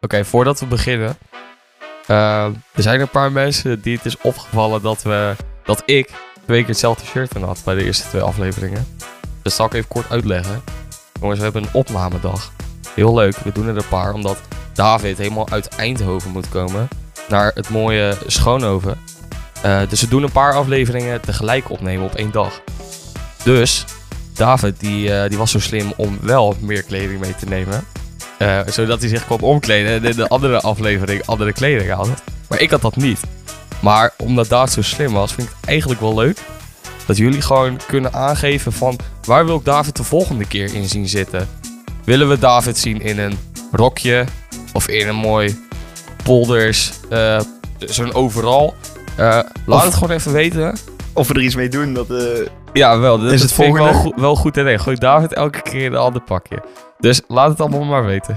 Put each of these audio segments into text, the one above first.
Oké, voordat we beginnen. eh, er zijn een paar mensen die het is opgevallen dat, we, dat ik twee keer hetzelfde shirt aan had bij de eerste twee afleveringen. Dat zal ik even kort uitleggen. Jongens, we hebben een opnamedag. Heel leuk, we doen er een paar omdat David helemaal uit Eindhoven moet komen naar het mooie Schoonhoven. Eh, dus we doen een paar afleveringen tegelijk opnemen op één dag. Dus David die, eh, die was zo slim om wel meer kleding mee te nemen. Eh, zodat hij zich kon omkleden en in de andere aflevering andere kleding had. Maar ik had dat niet. Maar omdat David zo slim was, vind ik het eigenlijk wel leuk. Dat jullie gewoon kunnen aangeven van waar wil ik David de volgende keer in zien zitten. Willen we David zien in een rokje of in een mooi polders, eh, zo'n overal. Eh, laat Of- het gewoon even weten. Of we er iets mee doen, dat... Ja, wel. Dat Is het vind ik wel, volgende? goed- wel goed idee. Gooi David elke keer in een ander pakje. Dus laat het allemaal maar weten.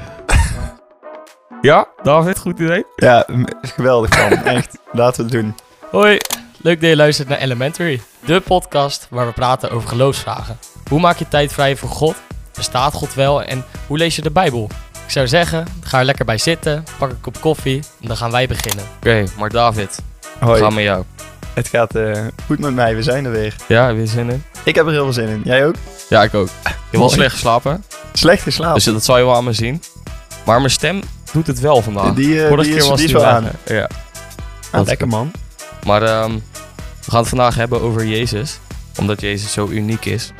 ja, David, goed idee. ja, geweldig man. Echt. Laten we het doen. Hoi, leuk dat je luistert naar Elementary, de podcast waar we praten over geloofsvragen. Hoe maak je tijd vrij voor God? Bestaat God wel en hoe lees je de Bijbel? Ik zou zeggen, ga er lekker bij zitten, pak een kop koffie en dan gaan wij beginnen. Oké, maar David, Hoi. we gaan met jou. Het gaat eh, goed met mij. We zijn er weer. Ja, je zin in? Ik heb er heel veel zin in. Jij ook? Ja, ik ook. Je hebt wel Mooi. slecht geslapen, Slecht geslapen. dus dat zal je wel aan me zien. Maar mijn stem doet het wel vandaag. die, Vorige die keer is, was die wel aan. hè? Ja. Ah, lekker man. Maar ehm, we gaan het vandaag hebben over Jezus. Omdat Jezus zo uniek is.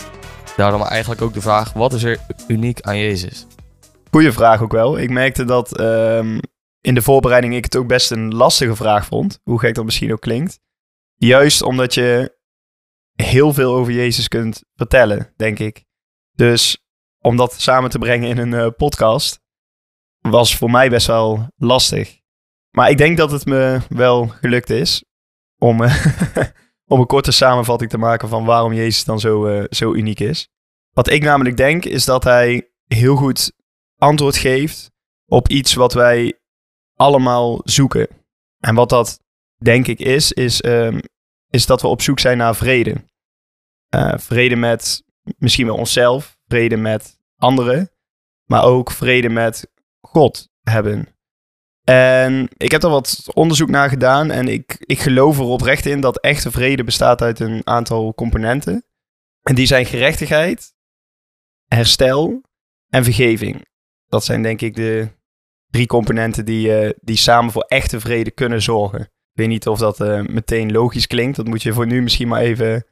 Daarom eigenlijk ook de vraag, wat is er uniek aan Jezus? Goeie vraag ook wel. Ik merkte dat ehm, in de voorbereiding ik het ook best een lastige vraag vond. Hoe gek dat misschien ook klinkt. Juist omdat je heel veel over Jezus kunt vertellen, denk ik. Dus om dat samen te brengen in een eh, podcast was voor mij best wel lastig. Maar ik denk dat het me wel gelukt is om, eh, om een korte samenvatting te maken van waarom Jezus dan zo, eh, zo uniek is. Wat ik namelijk denk is dat hij heel goed antwoord geeft op iets wat wij allemaal zoeken. En wat dat denk ik is, is, ehm, is dat we op zoek zijn naar vrede. Eh, vrede met misschien wel onszelf, vrede met anderen, maar ook vrede met God hebben. En ik heb er wat onderzoek naar gedaan en ik, ik geloof er oprecht in dat echte vrede bestaat uit een aantal componenten. En die zijn gerechtigheid, herstel en vergeving. Dat zijn denk ik de drie componenten die, eh, die samen voor echte vrede kunnen zorgen. Ik weet niet of dat eh, meteen logisch klinkt. Dat moet je voor nu misschien maar even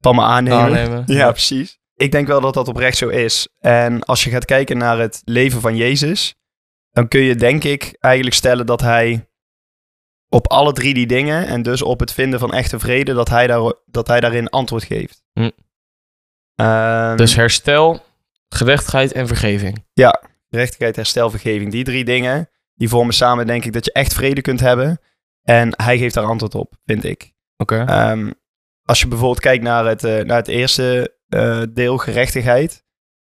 van me aannemen. Aannemen. Ja, precies. Ik denk wel dat dat oprecht zo is. En als je gaat kijken naar het leven van Jezus, dan kun je denk ik eigenlijk stellen dat hij op alle drie die dingen en dus op het vinden van echte vrede, dat hij, daar, dat hij daarin antwoord geeft. Hm. Ehm, Dus herstel, gerechtigheid en vergeving. gerechtigheid, herstel, vergeving. Die drie dingen, die vormen samen denk ik dat je echt vrede kunt hebben. En hij geeft daar antwoord op, vind ik. Oké. Ehm, als je bijvoorbeeld kijkt naar het, eh, naar het eerste eh, deel, gerechtigheid.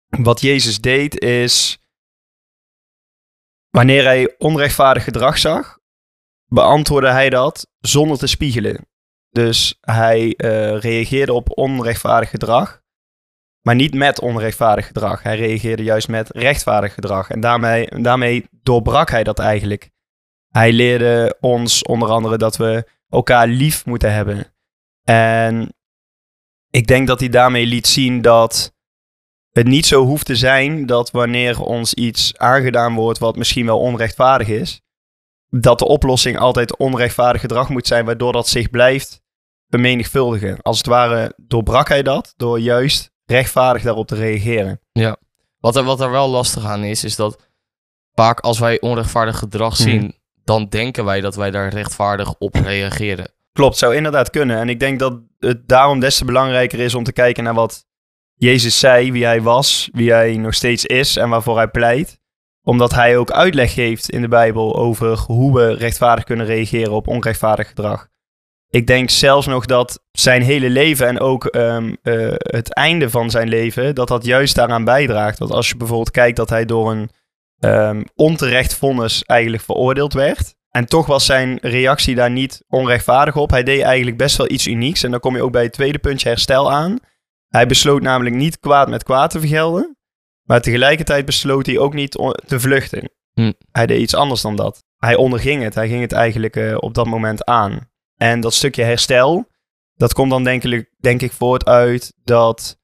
Wat Jezus deed is, wanneer hij onrechtvaardig gedrag zag, beantwoordde hij dat zonder te spiegelen. Dus hij eh, reageerde op onrechtvaardig gedrag, maar niet met onrechtvaardig gedrag. Hij reageerde juist met rechtvaardig gedrag. En daarmee, daarmee doorbrak hij dat eigenlijk. Hij leerde ons onder andere dat we elkaar lief moeten hebben. En ik denk dat hij daarmee liet zien dat het niet zo hoeft te zijn dat wanneer ons iets aangedaan wordt wat misschien wel onrechtvaardig is, dat de oplossing altijd onrechtvaardig gedrag moet zijn, waardoor dat zich blijft vermenigvuldigen. Als het ware doorbrak hij dat door juist rechtvaardig daarop te reageren. Wat, er, wat er wel lastig aan is, is dat vaak als wij onrechtvaardig gedrag Mhm. zien, dan denken wij dat wij daar rechtvaardig op reageren. Klopt, zou inderdaad kunnen. En ik denk dat het daarom des te belangrijker is om te kijken naar wat Jezus zei, wie hij was, wie hij nog steeds is en waarvoor hij pleit. Omdat hij ook uitleg geeft in de Bijbel over hoe we rechtvaardig kunnen reageren op onrechtvaardig gedrag. Ik denk zelfs nog dat zijn hele leven en ook ehm, eh, het einde van zijn leven, dat dat juist daaraan bijdraagt. Want als je bijvoorbeeld kijkt dat hij door een ehm, onterecht vonnis eigenlijk veroordeeld werd. En toch was zijn reactie daar niet onrechtvaardig op. Hij deed eigenlijk best wel iets unieks. En dan kom je ook bij het tweede puntje herstel aan. Hij besloot namelijk niet kwaad met kwaad te vergelden. Maar tegelijkertijd besloot hij ook niet te vluchten. Hm. Hij deed iets anders dan dat. Hij onderging het. Hij ging het eigenlijk eh, op dat moment aan. En dat stukje herstel, dat komt dan denk ik, denk ik voort uit dat...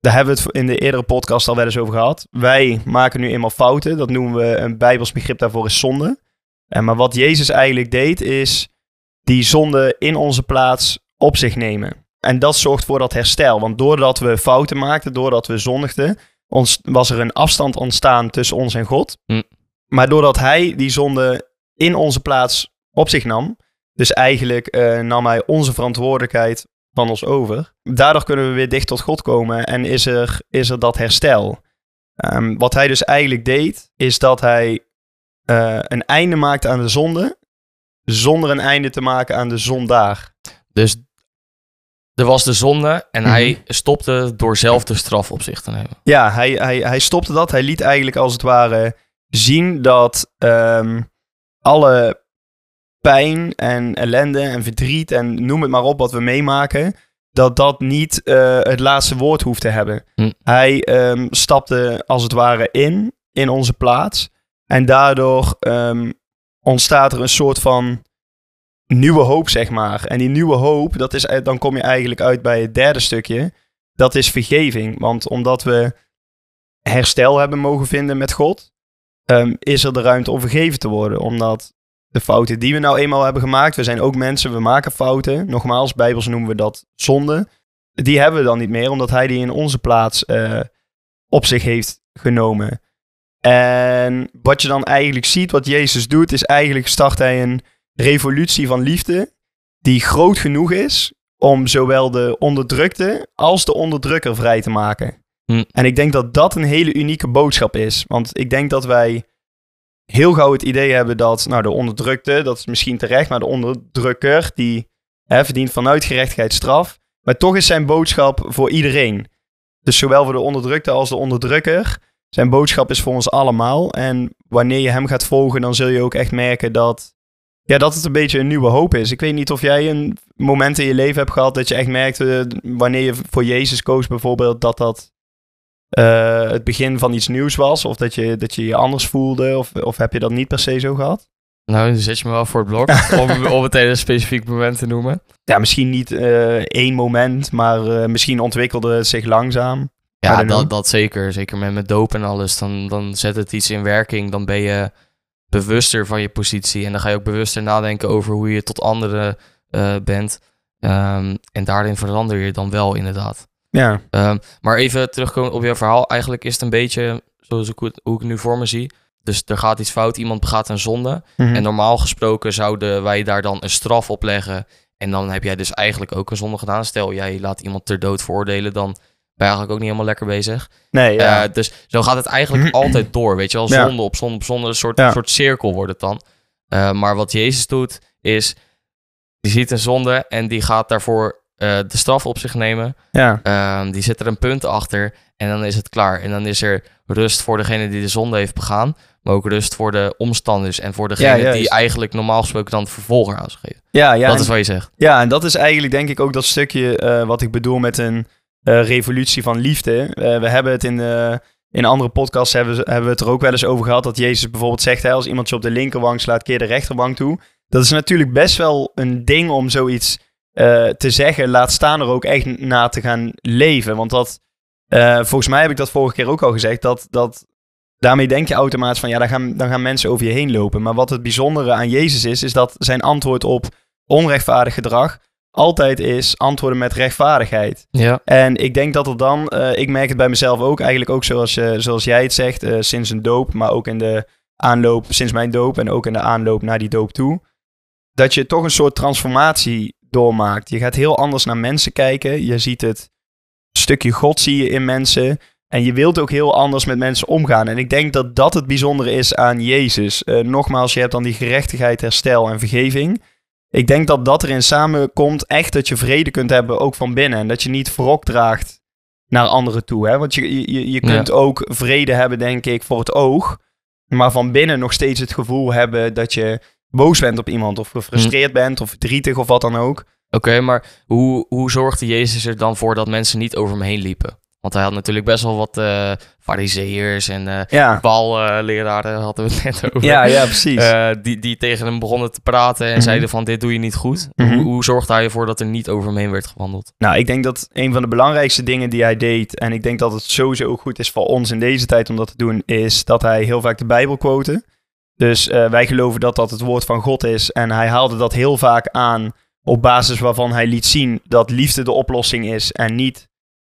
Daar hebben we het in de eerdere podcast al wel eens over gehad. Wij maken nu eenmaal fouten. Dat noemen we een bijbels begrip daarvoor is zonde. En maar wat Jezus eigenlijk deed, is die zonde in onze plaats op zich nemen. En dat zorgt voor dat herstel. Want doordat we fouten maakten, doordat we zondigden, ons, was er een afstand ontstaan tussen ons en God. Hm. Maar doordat hij die zonde in onze plaats op zich nam, dus eigenlijk eh, nam hij onze verantwoordelijkheid van ons over. Daardoor kunnen we weer dicht tot God komen en is er, is er dat herstel. Ehm, wat hij dus eigenlijk deed, is dat hij eh, een einde maakte aan de zonde, zonder een einde te maken aan de zondaar. Dus er was de zonde en Mhm. hij stopte door zelf de straf op zich te nemen. Ja, hij, hij, hij stopte dat. Hij liet eigenlijk als het ware zien dat ehm, alle pijn en ellende en verdriet en noem het maar op wat we meemaken, dat dat niet eh, het laatste woord hoeft te hebben. Hm. Hij ehm, stapte als het ware in, in onze plaats. En daardoor ehm, ontstaat er een soort van nieuwe hoop, zeg maar. En die nieuwe hoop, dat is, eh, dan kom je eigenlijk uit bij het derde stukje. Dat is vergeving. Want omdat we herstel hebben mogen vinden met God, ehm, is er de ruimte om vergeven te worden. Omdat de fouten die we nou eenmaal hebben gemaakt, we zijn ook mensen, we maken fouten. Nogmaals, bijbels noemen we dat zonde. Die hebben we dan niet meer, omdat hij die in onze plaats eh, op zich heeft genomen. En wat je dan eigenlijk ziet, wat Jezus doet, is eigenlijk start hij een revolutie van liefde die groot genoeg is om zowel de onderdrukte als de onderdrukker vrij te maken. Hm. En ik denk dat dat een hele unieke boodschap is. Want ik denk dat wij heel gauw het idee hebben dat nou, de onderdrukte, dat is misschien terecht, maar de onderdrukker, die hè, verdient vanuit gerechtigheid straf. Maar toch is zijn boodschap voor iedereen. Dus zowel voor de onderdrukte als de onderdrukker. Zijn boodschap is voor ons allemaal. En wanneer je hem gaat volgen, dan zul je ook echt merken dat, ja, dat het een beetje een nieuwe hoop is. Ik weet niet of jij een moment in je leven hebt gehad dat je echt merkte, wanneer je voor Jezus koos bijvoorbeeld, dat dat eh, het begin van iets nieuws was. Of dat je dat je, je anders voelde. Of, of heb je dat niet per se zo gehad? Nou, dan zet je me wel voor het blok om, om meteen een specifiek moment te noemen. Ja, misschien niet eh, één moment, maar eh, misschien ontwikkelde het zich langzaam. Ja, dat, dat zeker. Zeker met, met doop en alles. Dan, dan zet het iets in werking. Dan ben je bewuster van je positie. En dan ga je ook bewuster nadenken over hoe je tot anderen eh, bent. Ehm, en daarin verander je dan wel inderdaad. Ja, Ehm, maar even terugkomen op jouw verhaal. Eigenlijk is het een beetje zoals ik, hoe ik het nu voor me zie. Dus er gaat iets fout, iemand begaat een zonde. Mhm. En normaal gesproken zouden wij daar dan een straf op leggen. En dan heb jij dus eigenlijk ook een zonde gedaan. Stel, jij laat iemand ter dood veroordelen, dan ben eigenlijk ook niet helemaal lekker bezig. nee, ja. Eh, dus zo gaat het eigenlijk altijd door, weet je wel. Ja. Zonde op zonde op zonde, een soort, Ja. soort cirkel wordt het dan. Eh, maar wat Jezus doet, is... Die ziet een zonde en die gaat daarvoor eh, de straf op zich nemen. ja. Ehm, die zet er een punt achter en dan is het klaar. En dan is er rust voor degene die de zonde heeft begaan. Maar ook rust voor de omstanders en voor degene die eigenlijk normaal gesproken dan de vervolger aan zou geven. Ja, ja, dat en- is wat je zegt. Ja, en dat is eigenlijk denk ik ook dat stukje wat ik bedoel met een revolutie van liefde. Eh, we hebben het in, eh, in andere podcasts hebben, we- hebben we het er ook wel eens over gehad dat Jezus bijvoorbeeld zegt, hè, als iemand je op de linkerwang slaat, keer de rechterwang toe. Dat is natuurlijk best wel een ding om zoiets eh, te zeggen. Laat staan er ook echt na te gaan leven. Want dat, eh, volgens mij heb ik dat vorige keer ook al gezegd, dat, dat daarmee denk je automatisch van, ja, dan gaan, dan gaan mensen over je heen lopen. Maar wat het bijzondere aan Jezus is, is dat zijn antwoord op onrechtvaardig gedrag altijd is antwoorden met rechtvaardigheid. Ja. En ik denk dat er dan, eh, ik merk het bij mezelf ook, eigenlijk ook zoals, je, zoals jij het zegt, eh, sinds een doop, maar ook in de aanloop, sinds mijn doop en ook in de aanloop naar die doop toe, dat je toch een soort transformatie doormaakt. Je gaat heel anders naar mensen kijken. Je ziet het stukje God zie je in mensen. En je wilt ook heel anders met mensen omgaan. En ik denk dat dat het bijzondere is aan Jezus. Eh, nogmaals, je hebt dan die gerechtigheid, herstel en vergeving. Ik denk dat dat erin samenkomt, echt dat je vrede kunt hebben, ook van binnen. En dat je niet wrok draagt naar anderen toe. Hè? Want je, je, je kunt ook vrede hebben, denk ik, voor het oog. Maar van binnen nog steeds het gevoel hebben dat je boos bent op iemand. Of gefrustreerd bent, of verdrietig, of wat dan ook. Oké, maar hoe, hoe zorgde Jezus er dan voor dat mensen niet over hem heen liepen? Want hij had natuurlijk best wel wat eh fariseërs en Ja, balleraren, hadden we het net over. ja, ja precies. Eh, die, die tegen hem begonnen te praten en Mhm. zeiden van dit doe je niet goed. Mhm. hoe, hoe zorgde hij ervoor dat er niet over hem heen werd gewandeld? Nou, ik denk dat een van de belangrijkste dingen die hij deed, en ik denk dat het sowieso ook goed is voor ons in deze tijd om dat te doen, is dat hij heel vaak de Bijbel quote. Dus wij geloven dat dat het woord van God is. En hij haalde dat heel vaak aan op basis waarvan hij liet zien dat liefde de oplossing is en niet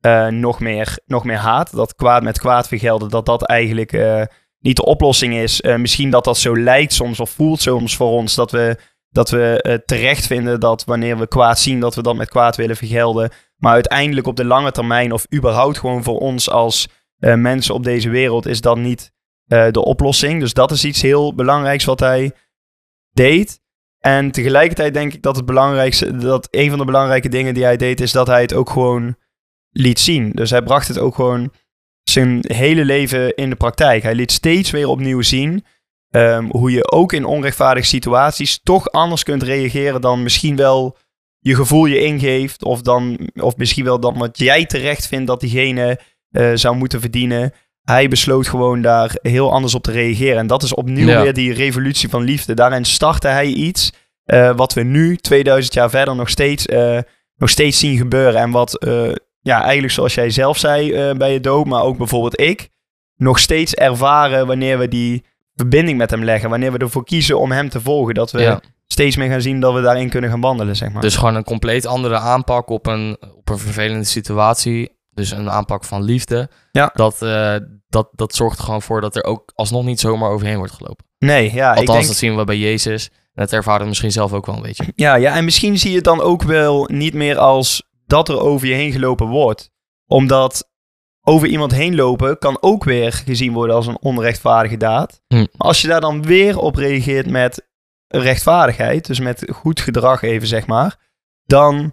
eh, nog, meer, nog meer haat. Dat kwaad met kwaad vergelden, dat dat eigenlijk eh, niet de oplossing is. Eh, misschien dat dat zo lijkt soms of voelt soms voor ons dat we, dat we terecht vinden dat wanneer we kwaad zien, dat we dat met kwaad willen vergelden. Maar uiteindelijk op de lange termijn, of überhaupt gewoon voor ons als mensen op deze wereld, is dat niet de oplossing. Dus dat is iets heel belangrijks wat hij deed. En tegelijkertijd denk ik dat het belangrijkste, dat een van de belangrijke dingen die hij deed, is dat hij het ook gewoon liet zien. Dus hij bracht het ook gewoon zijn hele leven in de praktijk. Hij liet steeds weer opnieuw zien ehm, hoe je ook in onrechtvaardige situaties toch anders kunt reageren dan misschien wel je gevoel je ingeeft. Of, dan, of misschien wel dan wat jij terecht vindt dat diegene eh, zou moeten verdienen. Hij besloot gewoon daar heel anders op te reageren. En dat is opnieuw Ja. weer die revolutie van liefde. Daarin startte hij iets eh, wat we nu, 2000 jaar verder, nog steeds, eh, nog steeds zien gebeuren. En wat, ja, eigenlijk zoals jij zelf zei eh, bij je dood, maar ook bijvoorbeeld ik, nog steeds ervaren wanneer we die verbinding met hem leggen. Wanneer we ervoor kiezen om hem te volgen. Dat we Ja. steeds meer gaan zien dat we daarin kunnen gaan wandelen, zeg maar. Dus gewoon een compleet andere aanpak op een, op een vervelende situatie. Dus een aanpak van liefde. Ja. Dat, eh, dat, dat zorgt er gewoon voor dat er ook alsnog niet zomaar overheen wordt gelopen. nee, ja, ik Althans, denk... dat zien we bij Jezus. En dat ervaren we misschien zelf ook wel een beetje. Ja, ja, en misschien zie je het dan ook wel niet meer als dat er over je heen gelopen wordt. Omdat over iemand heen lopen kan ook weer gezien worden als een onrechtvaardige daad. Hm. Maar als je daar dan weer op reageert met rechtvaardigheid, dus met goed gedrag even zeg maar, dan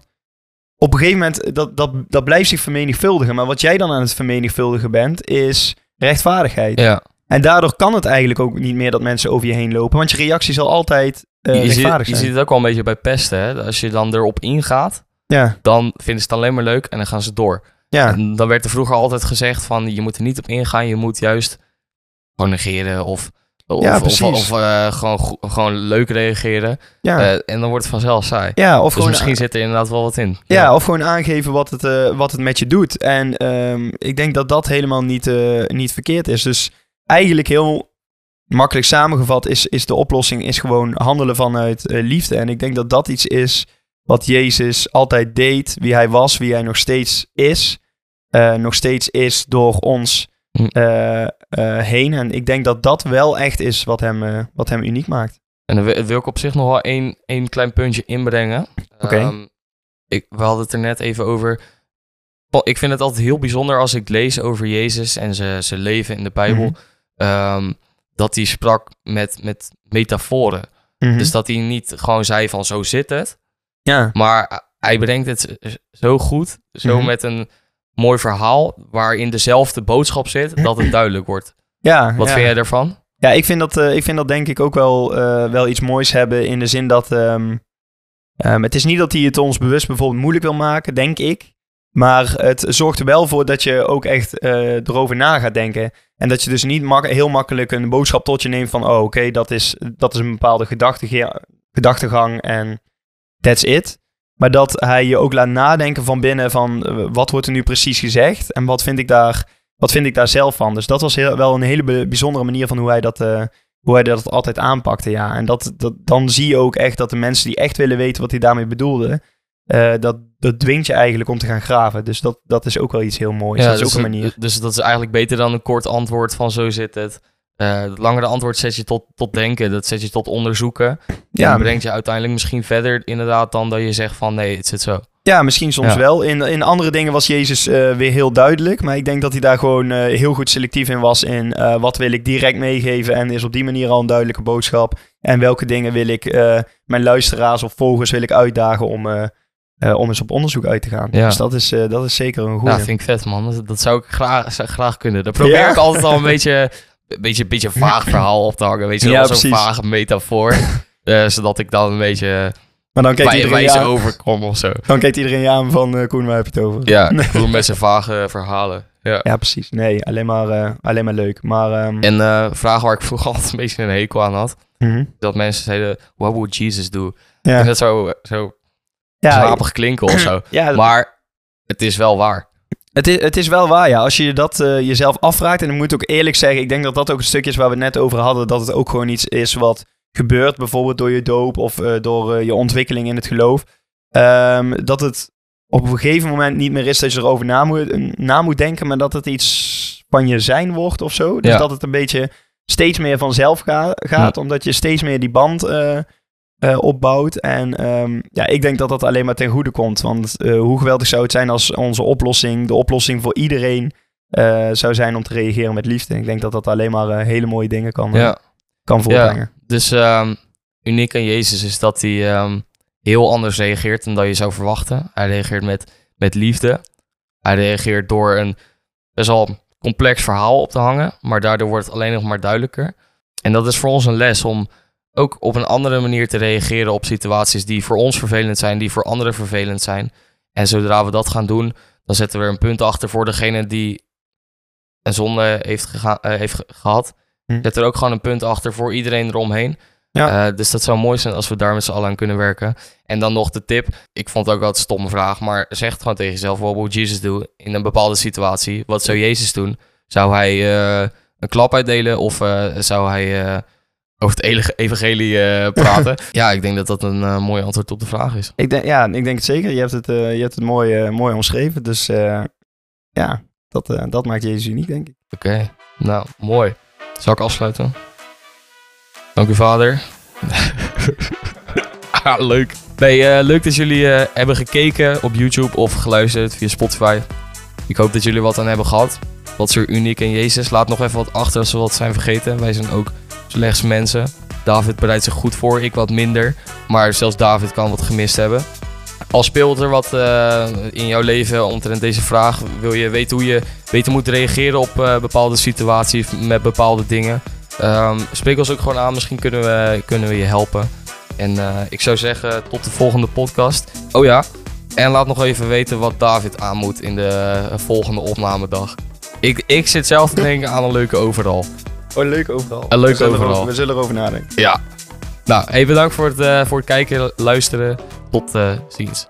op een gegeven moment, dat, dat, dat blijft zich vermenigvuldigen. Maar wat jij dan aan het vermenigvuldigen bent, is rechtvaardigheid. Ja. En daardoor kan het eigenlijk ook niet meer dat mensen over je heen lopen, want je reactie zal altijd eh, je, ziet, rechtvaardig je zijn. ziet het ook wel een beetje bij pesten. Hè? Als je dan erop ingaat, Ja, dan vinden ze het alleen maar leuk en dan gaan ze door. ja. En dan werd er vroeger altijd gezegd van je moet er niet op ingaan. Je moet juist gewoon negeren of, of, Ja, of, of, eh, gewoon, gewoon leuk reageren. ja. Eh, en dan wordt het vanzelf saai. Ja, of Dus gewoon, misschien zit er inderdaad wel wat in. ja, of gewoon aangeven wat het, eh, wat het met je doet. En ehm, ik denk dat dat helemaal niet, niet verkeerd is. Dus eigenlijk heel makkelijk samengevat is, is de oplossing is gewoon handelen vanuit liefde. En ik denk dat dat iets is wat Jezus altijd deed. Wie hij was, wie hij nog steeds is. eh, nog steeds is door ons Hm. eh, eh, heen. En ik denk dat dat wel echt is wat hem, wat hem uniek maakt. En dan wil, ik op zich nog wel één, één klein puntje inbrengen. Oké. Ehm, ik, we hadden het er net even over. Ik vind het altijd heel bijzonder als ik lees over Jezus en zijn zijn leven in de Bijbel. Mhm. ehm, dat hij sprak met, met metaforen. Mhm. Dus dat hij niet gewoon zei van zo zit het. Ja. Maar hij brengt het zo goed. Zo Mhm. met een mooi verhaal waarin dezelfde boodschap zit. Dat het duidelijk wordt. ja, Wat ja. vind jij daarvan? Ja, ik vind dat, eh, ik vind dat denk ik ook wel, eh, wel iets moois hebben in de zin dat... ehm, ehm, het is niet dat hij het ons bewust bijvoorbeeld moeilijk wil maken, denk ik. Maar het zorgt er wel voor dat je ook echt eh, erover na gaat denken. En dat je dus niet mak- heel makkelijk een boodschap tot je neemt van... Oh, oké, dat, is, dat is een bepaalde gedachtegang en that's it. Maar dat hij je ook laat nadenken van binnen van... eh, wat wordt er nu precies gezegd en wat vind ik daar wat vind ik daar zelf van? Dus dat was heel, wel een hele bijzondere manier van hoe hij dat, eh, hoe hij dat altijd aanpakte. Ja. En dat, dat, dan zie je ook echt dat de mensen die echt willen weten wat hij daarmee bedoelde, eh, dat, dat dwingt je eigenlijk om te gaan graven. Dus dat, dat is ook wel iets heel moois. dat is dus, ook een manier. dus dat is eigenlijk beter dan een kort antwoord van zo zit het. Eh, het langere antwoord zet je tot, tot denken, dat zet je tot onderzoeken. Ja, En brengt je uiteindelijk misschien verder inderdaad dan dat je zegt van nee, het zit zo. Ja, misschien soms Ja. wel. In, in andere dingen was Jezus eh, weer heel duidelijk. Maar ik denk dat hij daar gewoon eh, heel goed selectief in was. In wat wil ik direct meegeven. En is op die manier al een duidelijke boodschap. En welke dingen wil ik mijn luisteraars of volgers wil ik uitdagen om, om eens op onderzoek uit te gaan. Ja. Dus dat is, dat is zeker een goede. Ja, vind ik vet man. Dat, dat zou ik graag, zou graag kunnen. Daar probeer Ja. ik altijd al een beetje, een beetje, een beetje vaag verhaal op te hangen. Weet je, Ja, wel, zo'n vage metafoor. Eh, zodat ik dan een beetje Maar dan kijkt iedereen je aan, overkom of zo. dan kijkt iedereen je aan van eh, Koen, waar heb je het over? Ja, gewoon met zijn vage verhalen. Ja. Ja, precies. Nee, alleen maar, eh, alleen maar leuk. Maar ehm, En eh vragen waar ik vroeger altijd een beetje een hekel aan had. mhm. Dat mensen zeiden, what would Jesus do? ja, En dat zou zo ja, slapig klinken of zo. ja, Maar het is wel waar. Het is, het is wel waar, ja. Als je dat eh, jezelf afvraagt, en ik moet ook eerlijk zeggen, ik denk dat dat ook een stukje is waar we het net over hadden, dat het ook gewoon iets is wat gebeurt, bijvoorbeeld door je doop of eh, door eh, je ontwikkeling in het geloof. Ehm, dat het op een gegeven moment niet meer is dat je erover na moet, na moet denken, maar dat het iets van je zijn wordt of zo. Dus Ja. dat het een beetje steeds meer vanzelf ga- gaat, omdat je steeds meer die band eh, opbouwt. En ehm, ja, ik denk dat dat alleen maar ten goede komt. Want eh, hoe geweldig zou het zijn als onze oplossing, de oplossing voor iedereen, eh, zou zijn om te reageren met liefde. Ik denk dat dat alleen maar hele mooie dingen kan, Ja. kan voortbrengen. Dus ehm, uniek aan Jezus is dat hij ehm, heel anders reageert dan dat je zou verwachten. Hij reageert met, met liefde. Hij reageert door een best wel complex verhaal op te hangen, maar daardoor wordt het alleen nog maar duidelijker. En dat is voor ons een les om ook op een andere manier te reageren op situaties die voor ons vervelend zijn, die voor anderen vervelend zijn. En zodra we dat gaan doen, dan zetten we er een punt achter voor degene die een zonde heeft, eh, heeft ge- gehad. Hm. Zet er ook gewoon een punt achter voor iedereen eromheen. Ja. Eh, dus dat zou mooi zijn als we daar met z'n allen aan kunnen werken. En dan nog de tip. Ik vond het ook wel een stomme vraag, maar zeg het gewoon tegen jezelf. What would Jesus do in een bepaalde situatie? Wat zou Jezus doen? Zou hij eh, een klap uitdelen of zou hij over het evangelie eh, praten? ja, ik denk dat dat een eh, mooi antwoord op de vraag is. Ik denk, ja, ik denk het zeker. Je hebt het, eh, je hebt het mooi, mooi omschreven. Dus ja, dat, dat maakt Jezus uniek, denk ik. Oké, nou, mooi. Zal ik afsluiten? Dank u, vader. ah, leuk. Nee, leuk dat jullie hebben gekeken op YouTube of geluisterd via Spotify. Ik hoop dat jullie wat aan hebben gehad. Wat is er uniek in Jezus? Laat nog even wat achter als we wat zijn vergeten. Wij zijn ook slechts mensen. David bereidt zich goed voor, ik wat minder. Maar zelfs David kan wat gemist hebben. Al speelt er wat eh, in jouw leven omtrent deze vraag, wil je weten hoe je beter moet reageren op eh, bepaalde situaties met bepaalde dingen. Ehm, spreek ons ook gewoon aan, misschien kunnen we, kunnen we je helpen. En eh, ik zou zeggen, tot de volgende podcast. Oh ja, en laat nog even weten wat David aan moet in de volgende opnamedag. Ik, ik zit zelf te denken aan een leuke overal. Oh, leuk overal. Een leuk we zullen overal. erover- we zullen erover nadenken. Ja. Nou, hey, bedankt voor het, eh, voor het kijken, luisteren. Tot eh, ziens.